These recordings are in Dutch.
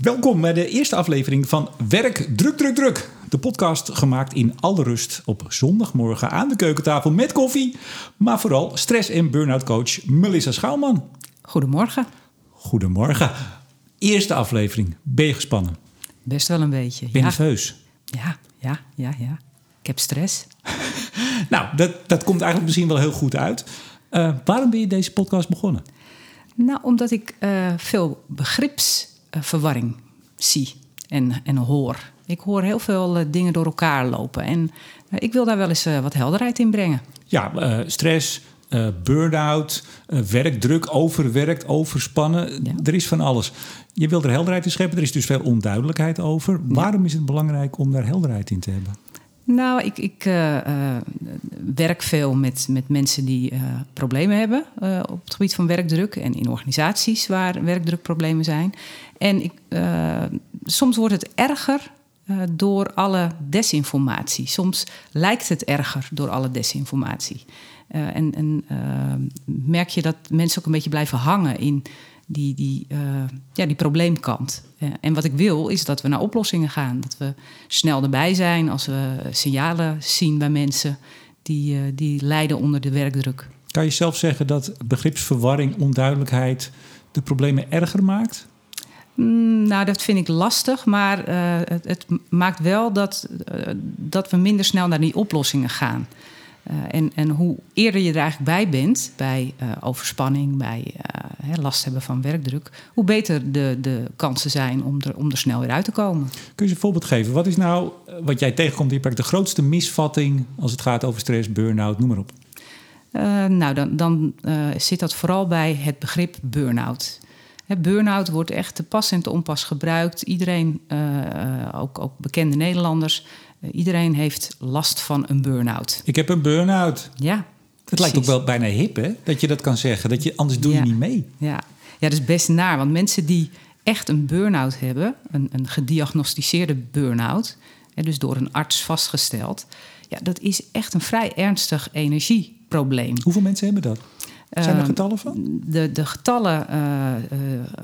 Welkom bij de eerste aflevering van Werk Druk Druk Druk. De podcast gemaakt in alle rust op zondagmorgen aan de keukentafel met koffie. Maar vooral stress- en burn-out coach Melissa Schouwman. Goedemorgen. Goedemorgen. Eerste aflevering. Ben je gespannen? Best wel een beetje. Ben je ja. nerveus? ja, ja, ja, ja. Ik heb stress. Nou, dat, dat komt eigenlijk misschien wel heel goed uit. Eh, waarom ben je deze podcast begonnen? Nou, omdat ik eh, veel begripsverwarring zie en, en hoor. Ik hoor heel veel eh, dingen door elkaar lopen. En eh, ik wil daar wel eens eh, wat helderheid in brengen. Ja, eh, stress, eh burn-out, eh, werkdruk, overwerkt, overspannen. Ja. Er is van alles. Je wil er helderheid in scheppen. Er is dus veel onduidelijkheid over. Waarom is het belangrijk om daar helderheid in te hebben? Nou, ik, ik eh, eh, werk veel met, met mensen die eh, problemen hebben op het gebied van werkdruk en in organisaties waar werkdrukproblemen zijn. En ik, soms wordt het erger door alle desinformatie. Soms lijkt het erger door alle desinformatie. En en merk je dat mensen ook een beetje blijven hangen in die, die, eh, ja, die probleemkant. Eh, en wat ik wil is dat we naar oplossingen gaan. Dat we snel erbij zijn als we signalen zien bij mensen die, eh, die lijden onder de werkdruk. Kan je zelf zeggen dat begripsverwarring, onduidelijkheid de problemen erger maakt? Mm, nou, dat vind ik lastig, maar het, het maakt wel dat, dat we minder snel naar die oplossingen gaan. Eh, en, en hoe eerder je er eigenlijk bij bent, bij eh, overspanning, bij eh, hè, last hebben van werkdruk, hoe beter de, de kansen zijn om er, om er snel weer uit te komen. Kun je eens een voorbeeld geven? Wat is nou, wat jij tegenkomt in je praktijk, de grootste misvatting als het gaat over stress, burn-out, noem maar op? Nou, dan, dan zit dat vooral bij het begrip burn-out. Burn-out wordt echt te pas en te onpas gebruikt. Iedereen, ook, ook bekende Nederlanders, iedereen heeft last van een burn-out. Ik heb een burn-out. Ja, Het lijkt ook wel bijna hip, hè? Dat je dat kan zeggen. Dat je, anders doe je niet mee. Ja. ja, dat is best naar. Want mensen die echt een burn-out hebben, een, een gediagnosticeerde burn-out, hè, dus door een arts vastgesteld, ja, dat is echt een vrij ernstig energieprobleem. Hoeveel mensen hebben dat? Zijn er Ehm, getallen van? De, de getallen eh, eh,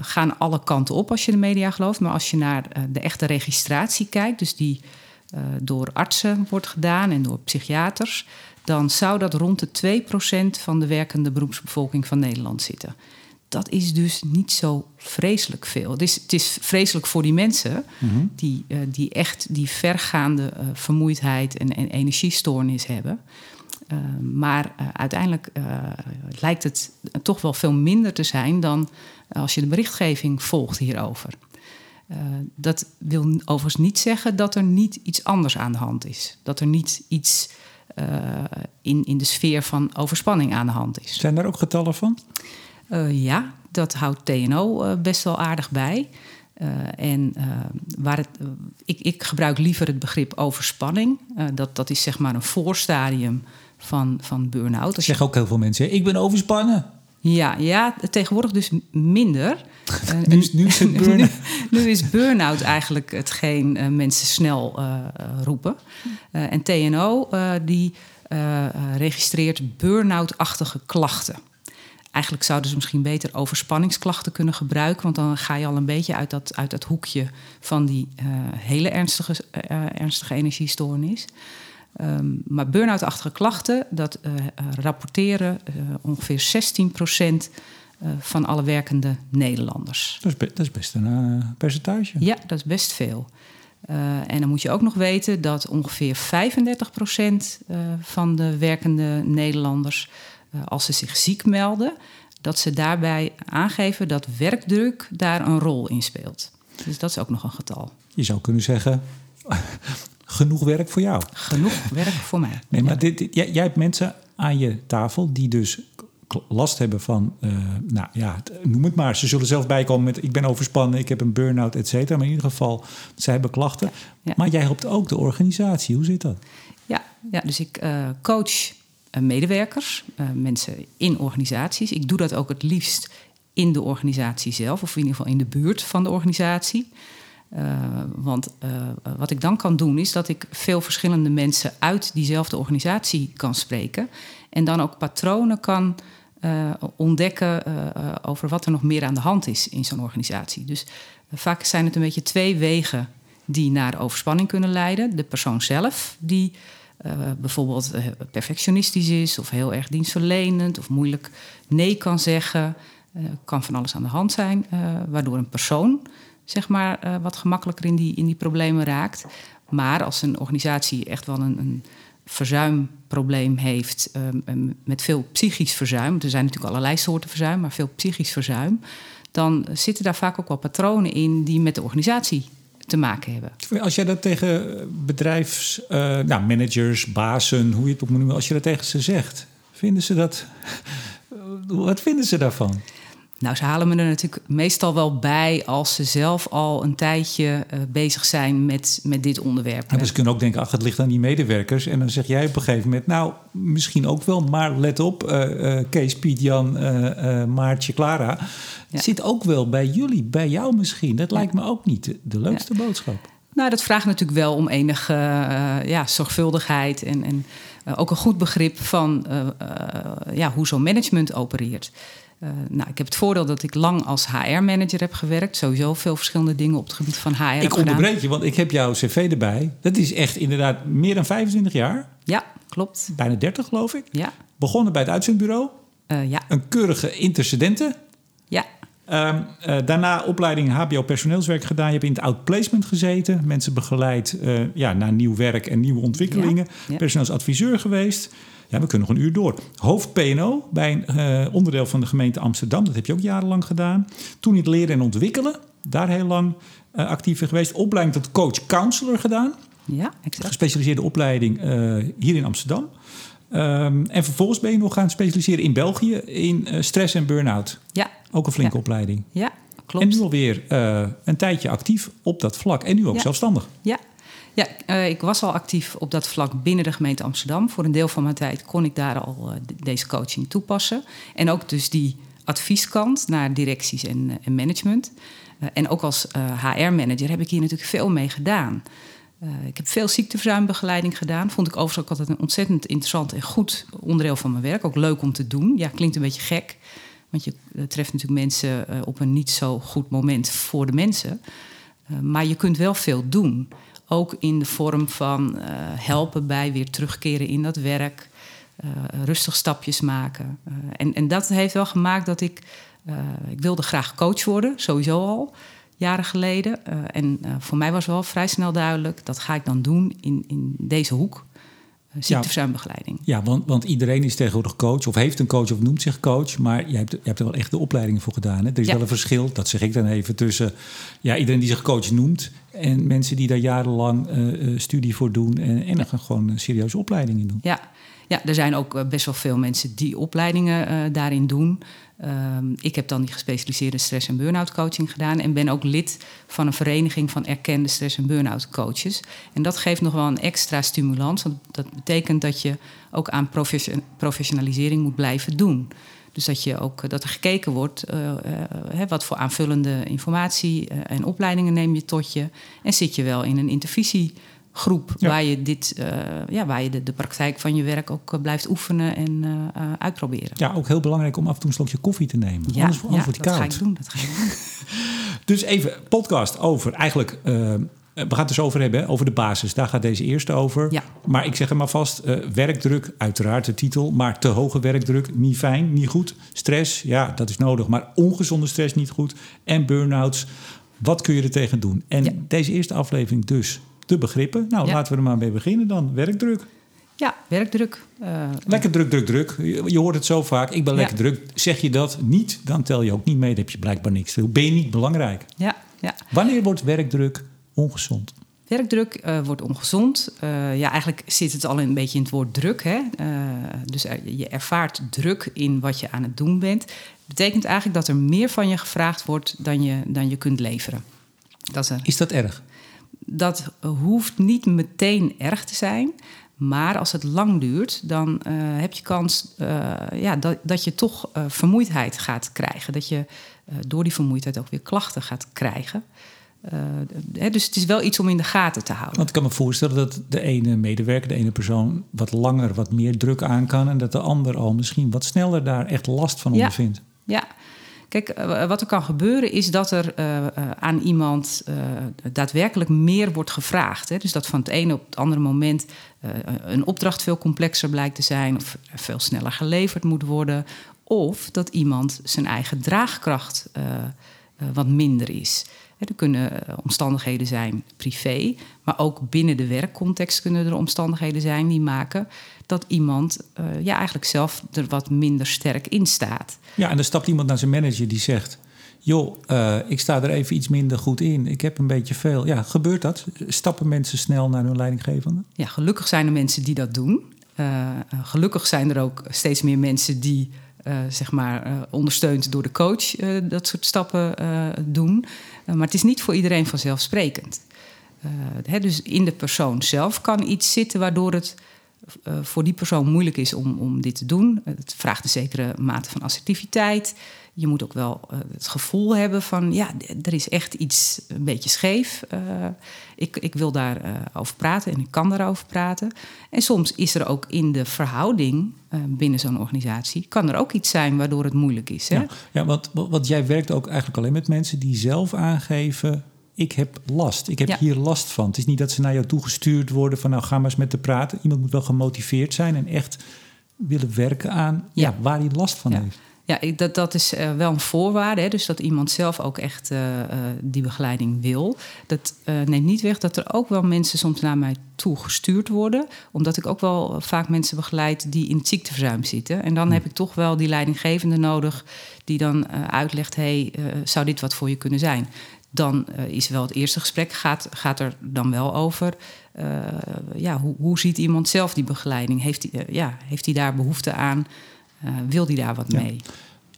gaan alle kanten op als je de media gelooft. Maar als je naar eh, de echte registratie kijkt, dus die eh, door artsen wordt gedaan en door psychiaters, dan zou dat rond de 2% van de werkende beroepsbevolking van Nederland zitten. Dat is dus niet zo vreselijk veel. Het is, het is vreselijk voor die mensen die, eh, die echt die vergaande eh, vermoeidheid en, en energiestoornis hebben. Maar uiteindelijk lijkt het toch wel veel minder te zijn dan als je de berichtgeving volgt hierover. Uh, dat wil overigens niet zeggen dat er niet iets anders aan de hand is. Dat er niet iets uh, in, in de sfeer van overspanning aan de hand is. Zijn daar ook getallen van? Uh, ja, dat houdt TNO best wel aardig bij. En waar het, ik, ik, gebruik liever het begrip overspanning. dat, dat is zeg maar een voorstadium van, van burn-out. Dat zeggen ook heel veel mensen. Ik ben overspannen. Ja, ja, tegenwoordig dus minder. nu, is, nu, is het burn nu, nu, is burn-out eigenlijk hetgeen uh, mensen snel uh, roepen. Uh, en TNO die registreert burn-out-achtige klachten. Eigenlijk zouden ze misschien beter overspanningsklachten kunnen gebruiken, want dan ga je al een beetje uit dat, uit dat hoekje van die hele ernstige, ernstige energiestoornis. Um, maar burn-out-achtige klachten, dat uh, uh, rapporteren uh, ongeveer 16% van alle werkende Nederlanders. Dat is, be- dat is best een percentage. Ja, dat is best veel. en dan moet je ook nog weten dat ongeveer 35% van de werkende Nederlanders, als ze zich ziek melden, dat ze daarbij aangeven dat werkdruk daar een rol in speelt. Dus dat is ook nog een getal. Je zou kunnen zeggen, genoeg werk voor jou. Genoeg werk voor mij. Nee, maar dit, dit, jij, jij, hebt mensen aan je tafel die dus last hebben van, uh, nou ja, noem het maar. Ze zullen zelf bijkomen met, ik ben overspannen, ik heb een burn-out, et cetera. Maar in ieder geval, zij hebben klachten. Ja, ja. Maar jij helpt ook de organisatie. Hoe zit dat? Ja, ja dus ik uh, coach uh, medewerkers, mensen in organisaties. Ik doe dat ook het liefst in de organisatie zelf, of in ieder geval in de buurt van de organisatie. Uh, want uh, wat ik dan kan doen, is dat ik veel verschillende mensen uit diezelfde organisatie kan spreken. En dan ook patronen kan uh, ontdekken over wat er nog meer aan de hand is in zo'n organisatie. Dus vaak zijn het een beetje twee wegen die naar overspanning kunnen leiden. De persoon zelf, die bijvoorbeeld perfectionistisch is of heel erg dienstverlenend of moeilijk nee kan zeggen. kan van alles aan de hand zijn, waardoor een persoon zeg maar, wat gemakkelijker in die, in die problemen raakt. Maar als een organisatie echt wel een, een verzuimprobleem heeft, um, met veel psychisch verzuim, er zijn natuurlijk allerlei soorten verzuim, maar veel psychisch verzuim, dan zitten daar vaak ook wel patronen in die met de organisatie te maken hebben. Als jij dat tegen bedrijfsmanagers, uh, nou, bazen, hoe je het ook moet noemen, als je dat tegen ze zegt, vinden ze dat. Wat vinden ze daarvan? Nou, ze halen me er natuurlijk meestal wel bij als ze zelf al een tijdje uh, bezig zijn met, met dit onderwerp. En ze kunnen ook denken, ach, het ligt aan die medewerkers. En dan zeg jij op een gegeven moment, nou, misschien ook wel, maar let op, uh, uh, Kees, Piet, Jan, Maartje, Clara. Ja. Zit ook wel bij jullie, bij jou misschien. Dat lijkt me ook niet de, de leukste ja. boodschap. Nou, dat vraagt natuurlijk wel om enige ja, zorgvuldigheid en, en ook een goed begrip van ja, hoe zo'n management opereert. Uh, nou, ik heb het voordeel dat ik lang als HR-manager heb gewerkt. Sowieso veel verschillende dingen op het gebied van HR. Ik onderbreek je, want ik heb jouw cv erbij. Dat is echt inderdaad meer dan 25 jaar. Ja, klopt. Bijna 30, geloof ik. Ja. Begonnen bij het uitzendbureau. Uh, ja. Een keurige intercedenten. Ja. Um, uh, daarna opleiding HBO personeelswerk gedaan. Je hebt in het outplacement gezeten. Mensen begeleid ja, naar nieuw werk en nieuwe ontwikkelingen. Ja. Ja. Personeelsadviseur geweest. Ja, we kunnen nog een uur door. Hoofd PNO bij een uh, onderdeel van de gemeente Amsterdam. Dat heb je ook jarenlang gedaan. Toen in het leren en ontwikkelen. Daar heel lang uh, actief in geweest. Opleiding tot coach-counselor gedaan. Ja, exact. Gespecialiseerde opleiding uh, hier in Amsterdam. Um, en vervolgens ben je nog gaan specialiseren in België in stress en burn-out. Ja. Ook een flinke ja. opleiding. Ja, klopt. En nu alweer een tijdje actief op dat vlak. En nu ook ja. zelfstandig. Ja, ja, uh, ik was al actief op dat vlak binnen de gemeente Amsterdam. Voor een deel van mijn tijd kon ik daar al uh, deze coaching toepassen. En ook dus die advieskant naar directies en, uh, en management. en ook als HR-manager heb ik hier natuurlijk veel mee gedaan. ik heb veel ziekteverzuimbegeleiding gedaan. Vond ik overigens ook altijd een ontzettend interessant en goed onderdeel van mijn werk. Ook leuk om te doen. Ja, klinkt een beetje gek. Want je treft natuurlijk mensen op een niet zo goed moment voor de mensen. maar je kunt wel veel doen. Ook in de vorm van uh, helpen bij weer terugkeren in dat werk. Uh, rustig stapjes maken. Uh, en, en dat heeft wel gemaakt dat ik... ik wilde graag coach worden, sowieso al, jaren geleden. en voor mij was wel vrij snel duidelijk... dat ga ik dan doen in, in deze hoek. Ziekteverzuimbegeleiding. Ja, ja want, want, iedereen is tegenwoordig coach of heeft een coach of noemt zich coach. Maar je hebt, je hebt er wel echt de opleidingen voor gedaan. Hè? Er is ja. wel een verschil, dat zeg ik dan even, tussen ja, iedereen die zich coach noemt... en mensen die daar jarenlang uh, studie voor doen en, en er gewoon een serieuze opleiding in doen. Ja. ja, er zijn ook best wel veel mensen die opleidingen uh, daarin doen... Um, ik heb dan die gespecialiseerde stress- en burn-out coaching gedaan en ben ook lid van een vereniging van erkende stress- en burn-out coaches. En dat geeft nog wel een extra stimulans, want dat betekent dat je ook aan profession professionalisering moet blijven doen. Dus dat, je ook, dat er gekeken wordt uh, uh, wat voor aanvullende informatie en opleidingen neem je tot je. En zit je wel in een intervisie groep ja. waar je, dit, uh, ja, waar je de, de praktijk van je werk ook uh, blijft oefenen en uh, uitproberen. Ja, ook heel belangrijk om af en toe een slokje koffie te nemen. Ja, anders, anders ja, wordt dat koud. ga ik doen. Dat ga ik doen. dus even podcast over eigenlijk... we gaan het dus over hebben, over de basis. Daar gaat deze eerste over. Ja. Maar ik zeg er maar vast, werkdruk, uiteraard de titel. Maar te hoge werkdruk, niet fijn, niet goed. Stress, ja, dat is nodig. Maar ongezonde stress niet goed. En burn-outs, wat kun je er tegen doen? En ja. deze eerste aflevering dus de begrippen. Nou, ja. laten we er maar mee beginnen dan. Werkdruk. Ja, werkdruk. Uh, lekker druk, druk, druk. Je, je, hoort het zo vaak. Ik ben ja. lekker druk. Zeg je dat niet, dan tel je ook niet mee. Dan heb je blijkbaar niks. Dan ben je niet belangrijk. Ja, ja. Wanneer wordt werkdruk ongezond? Werkdruk uh, wordt ongezond. Uh, ja, eigenlijk zit het al een beetje in het woord druk. Hè? dus je ervaart druk in wat je aan het doen bent. Dat betekent eigenlijk dat er meer van je gevraagd wordt dan je, dan je kunt leveren. Dat is, een... is dat erg? Dat hoeft niet meteen erg te zijn. Maar als het lang duurt, dan uh, heb je kans uh, ja, dat, dat je toch uh, vermoeidheid gaat krijgen. Dat je door die vermoeidheid ook weer klachten gaat krijgen. Uh, dus het is wel iets om in de gaten te houden. Want ik kan me voorstellen dat de ene medewerker, de ene persoon, wat langer, wat meer druk aan kan. En dat de ander al misschien wat sneller daar echt last van ondervindt. Ja, Kijk, eh, wat er kan gebeuren is dat er uh, aan iemand daadwerkelijk meer wordt gevraagd. Hè? Dus dat van het ene op het andere moment een opdracht veel complexer blijkt te zijn, of veel sneller geleverd moet worden, of dat iemand zijn eigen draagkracht wat minder is. Er kunnen eh, omstandigheden zijn privé, maar ook binnen de werkcontext kunnen er omstandigheden zijn die maken dat iemand uh, ja, eigenlijk zelf er wat minder sterk in staat. Ja, en dan stapt iemand naar zijn manager die zegt: Joh, uh, ik sta er even iets minder goed in. Ik heb een beetje veel. Ja, gebeurt dat? Stappen mensen snel naar hun leidinggevende? Ja, gelukkig zijn er mensen die dat doen. Uh, gelukkig zijn er ook steeds meer mensen die uh, zeg maar, uh, ondersteund door de coach uh, dat soort stappen doen. maar het is niet voor iedereen vanzelfsprekend. Hè, dus in de persoon zelf kan iets zitten waardoor het voor die persoon moeilijk is om, om dit te doen. Het vraagt een zekere mate van assertiviteit je moet ook wel uh, het gevoel hebben van, ja, er is echt iets een beetje scheef. Uh, ik, ik wil daarover uh, over praten en ik kan daarover praten. En soms is er ook in de verhouding binnen zo'n organisatie, kan er ook iets zijn waardoor het moeilijk is. Hè? Ja, ja want, want jij werkt ook eigenlijk alleen met mensen die zelf aangeven, ik heb last. Ik heb ja. hier last van. Het is niet dat ze naar jou toegestuurd worden van nou ga maar eens met te praten. Iemand moet wel gemotiveerd zijn en echt willen werken aan ja. ja waar hij last van heeft. Ja, ik, dat, dat is uh, wel een voorwaarde. Hè, dus dat iemand zelf ook echt uh, uh, die begeleiding wil. Dat neemt niet weg dat er ook wel mensen soms naar mij toe gestuurd worden. Omdat ik ook wel vaak mensen begeleid die in het ziekteverzuim zitten. En dan heb ik toch wel die leidinggevende nodig die dan uitlegt: hey, zou dit wat voor je kunnen zijn? Dan is wel het eerste gesprek, gaat, gaat er dan wel over. ja, hoe, hoe ziet iemand zelf die begeleiding? Heeft hij, ja, heeft hij daar behoefte aan? Uh, wil die daar wat ja. mee?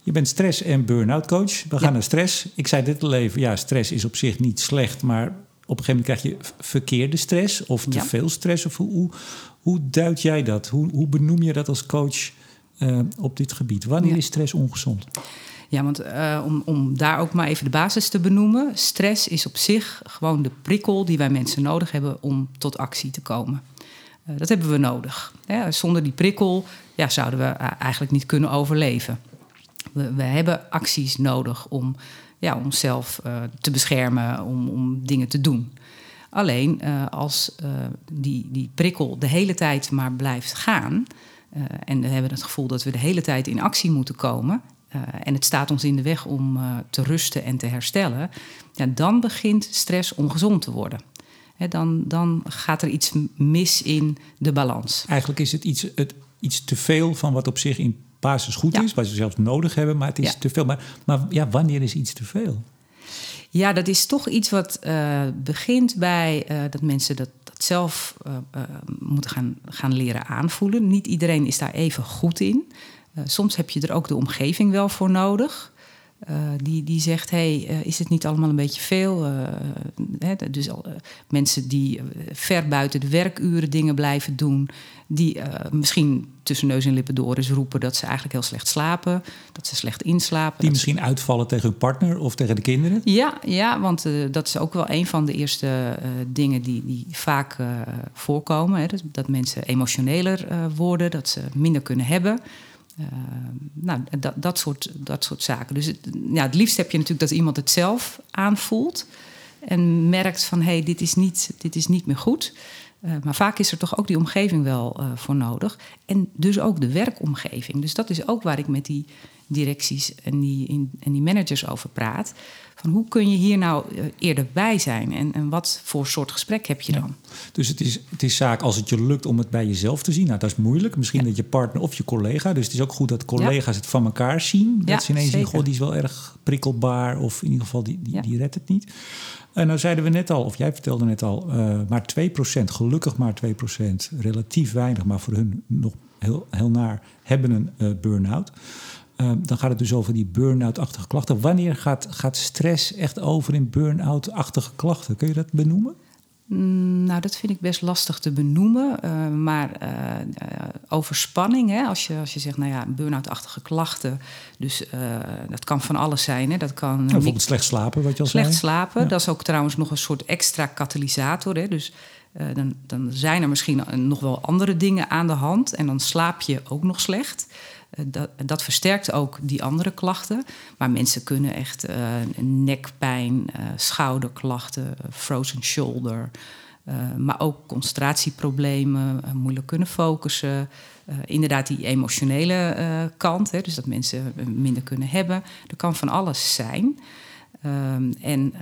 Je bent stress- en burn-out coach. We gaan naar stress. Ik zei dit al even, ja, stress is op zich niet slecht, maar op een gegeven moment krijg je verkeerde stress of te ja. veel stress. Of hoe, hoe, hoe duid jij dat? Hoe, hoe benoem je dat als coach uh, op dit gebied? Wanneer is stress ongezond? Ja, want uh, om, om daar ook maar even de basis te benoemen. Stress is op zich gewoon de prikkel die wij mensen nodig hebben om tot actie te komen. Uh, dat hebben we nodig. Ja, zonder die prikkel ja, zouden we eigenlijk niet kunnen overleven. We, we hebben acties nodig om ja, onszelf uh, te beschermen, om, om dingen te doen. Alleen als die, die prikkel de hele tijd maar blijft gaan. en we hebben het gevoel dat we de hele tijd in actie moeten komen. en het staat ons in de weg om te rusten en te herstellen. Ja, dan begint stress ongezond te worden. He, dan, dan gaat er iets mis in de balans. Eigenlijk is het iets, het, iets te veel van wat op zich in basis goed ja. is, wat ze zelfs nodig hebben, maar het is ja. te veel. Maar, maar ja, wanneer is iets te veel? Ja, dat is toch iets wat uh, begint bij uh, dat mensen dat, dat zelf uh, moeten gaan, gaan leren aanvoelen. Niet iedereen is daar even goed in. soms heb je er ook de omgeving wel voor nodig. Uh, die, die zegt: hey, uh, is het niet allemaal een beetje veel? Uh, hè, dus mensen die ver buiten de werkuren dingen blijven doen, die misschien tussen neus en lippen door eens roepen dat ze eigenlijk heel slecht slapen, dat ze slecht inslapen. Die misschien ze... uitvallen tegen hun partner of tegen de kinderen? Ja, ja want dat is ook wel een van de eerste dingen die, die vaak voorkomen. Hè, dus dat mensen emotioneler worden, dat ze minder kunnen hebben. Uh, nou, dat, dat, soort, dat soort zaken. Dus het, ja, het liefst heb je natuurlijk dat iemand het zelf aanvoelt en merkt van hé, hey, dit, is niet, dit is niet meer goed. Uh, maar vaak is er toch ook die omgeving wel uh, voor nodig. En dus ook de werkomgeving. Dus dat is ook waar ik met die directies en die, in, en die managers over praat. Van hoe kun je hier nou uh, eerder bij zijn en, en wat voor soort gesprek heb je dan? Ja. Dus het is, het is zaak als het je lukt om het bij jezelf te zien. Nou, dat is moeilijk. Misschien ja. dat je partner of je collega. Dus het is ook goed dat collega's het van elkaar zien. Dat ze ineens zien, goh, die is wel erg prikkelbaar. Of in ieder geval, die, die, die redt het niet. En nou zeiden we net al, of jij vertelde net al, uh, maar 2%, gelukkig maar 2%, relatief weinig, maar voor hun nog heel, heel naar, hebben een uh, burn-out. Uh, dan gaat het dus over die burn-out-achtige klachten. Wanneer gaat, gaat stress echt over in burn-out-achtige klachten? Kun je dat benoemen? Mm, nou, dat vind ik best lastig te benoemen. Uh, maar uh, overspanning, hè, als, je, als je zegt, nou ja, burn-out-achtige klachten. Dus dat kan van alles zijn. Hè. Dat kan, nou, bijvoorbeeld slecht slapen, wat je al slecht zei. Slecht slapen, dat is ook trouwens nog een soort extra katalysator. Hè. Dus dan, dan zijn er misschien nog wel andere dingen aan de hand. En dan slaap je ook nog slecht. Dat, dat, versterkt ook die andere klachten. Maar mensen kunnen echt uh, nekpijn, uh, schouderklachten, frozen shoulder. Maar ook concentratieproblemen, moeilijk kunnen focussen. inderdaad, die emotionele kant, hè, dus dat mensen minder kunnen hebben. Er kan van alles zijn. Um, en uh,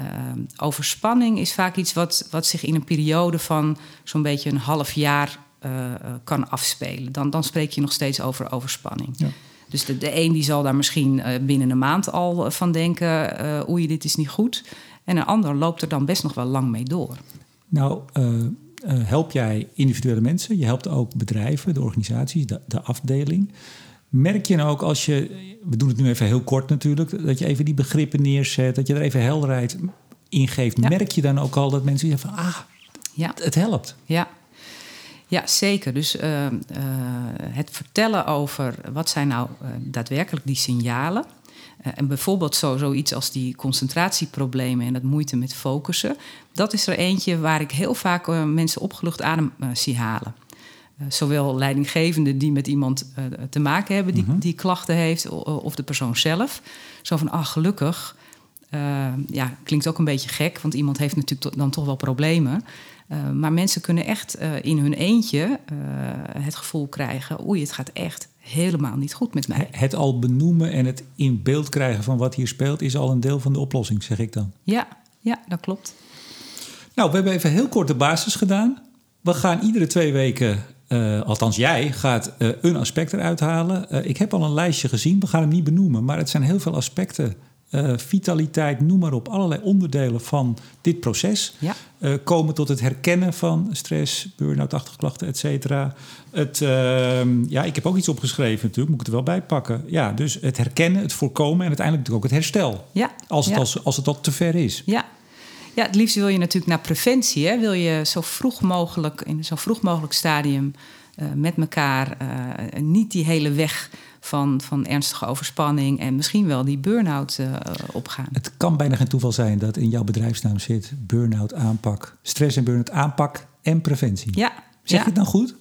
overspanning is vaak iets wat, wat zich in een periode van zo'n beetje een half jaar uh, kan afspelen. Dan, dan spreek je nog steeds over overspanning. Ja. Dus de, de een die zal daar misschien uh, binnen een maand al van denken: oei, dit is niet goed. En een ander loopt er dan best nog wel lang mee door. Nou, help jij individuele mensen, je helpt ook bedrijven, de organisaties, de, de afdeling. Merk je nou ook als je, we doen het nu even heel kort natuurlijk, dat je even die begrippen neerzet, dat je er even helderheid in geeft. Ja. Merk je dan ook al dat mensen zeggen van, ah, ja. het helpt? Ja, ja, zeker. Dus uh, uh, het vertellen over wat zijn nou uh, daadwerkelijk die signalen. en bijvoorbeeld zo, zoiets als die concentratieproblemen en dat moeite met focussen. Dat is er eentje waar ik heel vaak mensen opgelucht adem zie halen. zowel leidinggevenden die met iemand te maken hebben die, die klachten heeft, of de persoon zelf. Zo van, ah, gelukkig. ja, klinkt ook een beetje gek, want iemand heeft natuurlijk dan toch wel problemen. Uh, maar mensen kunnen echt uh, in hun eentje uh, het gevoel krijgen: oei, het gaat echt helemaal niet goed met mij. Het al benoemen en het in beeld krijgen van wat hier speelt, is al een deel van de oplossing, zeg ik dan. Ja, ja dat klopt. Nou, we hebben even heel kort de basis gedaan. We gaan iedere twee weken, althans jij, gaat een aspect eruit halen. ik heb al een lijstje gezien, we gaan hem niet benoemen, maar het zijn heel veel aspecten uh, vitaliteit, noem maar op, allerlei onderdelen van dit proces. Ja. Uh, komen tot het herkennen van stress, burn-out-achtige klachten, et cetera. Het, uh, ja, ik heb ook iets opgeschreven natuurlijk, moet ik het er wel bij pakken. Ja, dus het herkennen, het voorkomen en uiteindelijk natuurlijk ook het herstel. Ja. Als, het ja. als, als het al te ver is. Ja. Ja, het liefst wil je natuurlijk naar preventie. Hè? Wil je zo vroeg mogelijk, in zo'n vroeg mogelijk stadium uh, met elkaar niet die hele weg van, van ernstige overspanning en misschien wel die burn-out uh, opgaan. Het kan bijna geen toeval zijn dat in jouw bedrijfsnaam zit burn-out aanpak, stress en burn-out aanpak en preventie. Ja. Zeg ja. je het dan goed?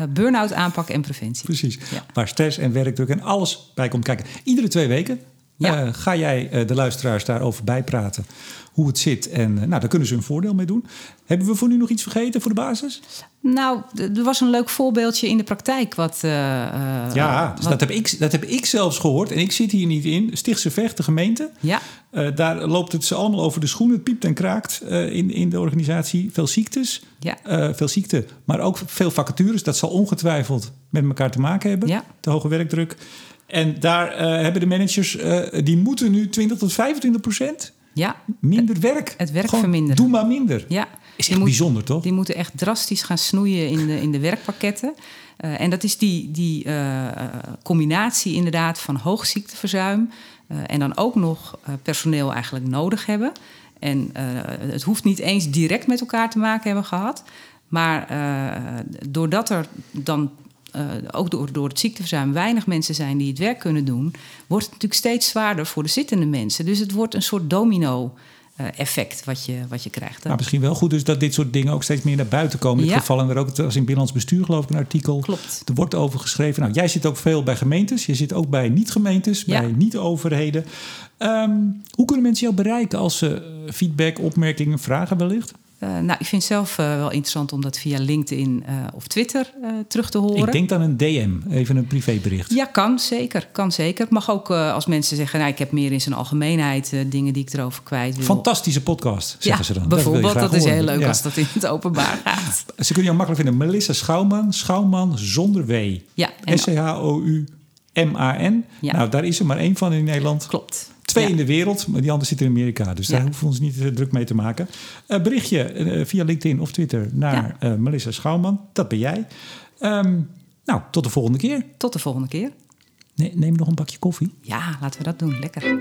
Uh, burn-out aanpak en preventie. Precies. Ja. Waar stress en werkdruk en alles bij komt kijken. Iedere twee weken ja. uh, ga jij de luisteraars daarover bijpraten hoe het zit. En nou, daar kunnen ze een voordeel mee doen. Hebben we voor nu nog iets vergeten voor de basis? Nou, er was een leuk voorbeeldje in de praktijk. Wat, ja, dus wat... Dat, heb ik, dat heb ik zelfs gehoord. En ik zit hier niet in. Stichtse Vecht, de gemeente. Ja. Daar loopt het ze allemaal over de schoenen. Het piept en kraakt in, in de organisatie. Veel ziektes. Ja. veel ziekte, maar ook veel vacatures. Dat zal ongetwijfeld met elkaar te maken hebben. Ja. De hoge werkdruk. En daar hebben de managers... die moeten nu 20 tot 25 procent... Ja. Minder werk. Het werk Gewoon, verminderen. Doe maar minder. Ja. Is echt moet, bijzonder, toch? Die moeten echt drastisch gaan snoeien in de, in de werkpakketten. Uh, en dat is die, die uh, combinatie inderdaad van hoog ziekteverzuim... Uh, en dan ook nog personeel eigenlijk nodig hebben. En het hoeft niet eens direct met elkaar te maken hebben gehad... maar doordat er dan uh, ook door, door het ziekteverzuim weinig mensen zijn die het werk kunnen doen, wordt het natuurlijk steeds zwaarder voor de zittende mensen. Dus het wordt een soort domino. Uh, effect wat je, wat je krijgt. Maar misschien wel goed dus dat dit soort dingen ook steeds meer naar buiten komen. In dit ja. geval en er ook, het was in Binnenlands Bestuur geloof ik een artikel. Klopt. Er wordt over geschreven. Nou, jij zit ook veel bij gemeentes. Je zit ook bij niet-gemeentes, Ja. bij niet-overheden. Um, hoe kunnen mensen jou bereiken als ze feedback, opmerkingen, vragen wellicht? Uh, nou, ik vind het zelf uh, wel interessant om dat via LinkedIn uh, of Twitter terug te horen. Ik denk dan een DM, even een privébericht. Ja, kan zeker. Kan zeker. Mag ook als mensen zeggen, nou, ik heb meer in zijn algemeenheid dingen die ik erover kwijt wil. Fantastische podcast, zeggen ja, ze dan. Bijvoorbeeld, dat, dat is heel leuk ja. als dat in het openbaar gaat. Ze kunnen jou makkelijk vinden. Melissa Schouwman, Schouwman zonder W. Ja, S-C-H-O-U-M-A-N. Ja. Nou, daar is er maar één van in Nederland. Klopt. Twee Ja. in de wereld, maar die andere zit in Amerika. Dus daar Ja. hoeven we ons niet uh, druk mee te maken. Uh, berichtje uh, via LinkedIn of Twitter naar uh, Melissa Schouwman. Dat ben jij. Um, nou, tot de volgende keer. Tot de volgende keer. Nee, neem nog een bakje koffie. Ja, laten we dat doen. Lekker.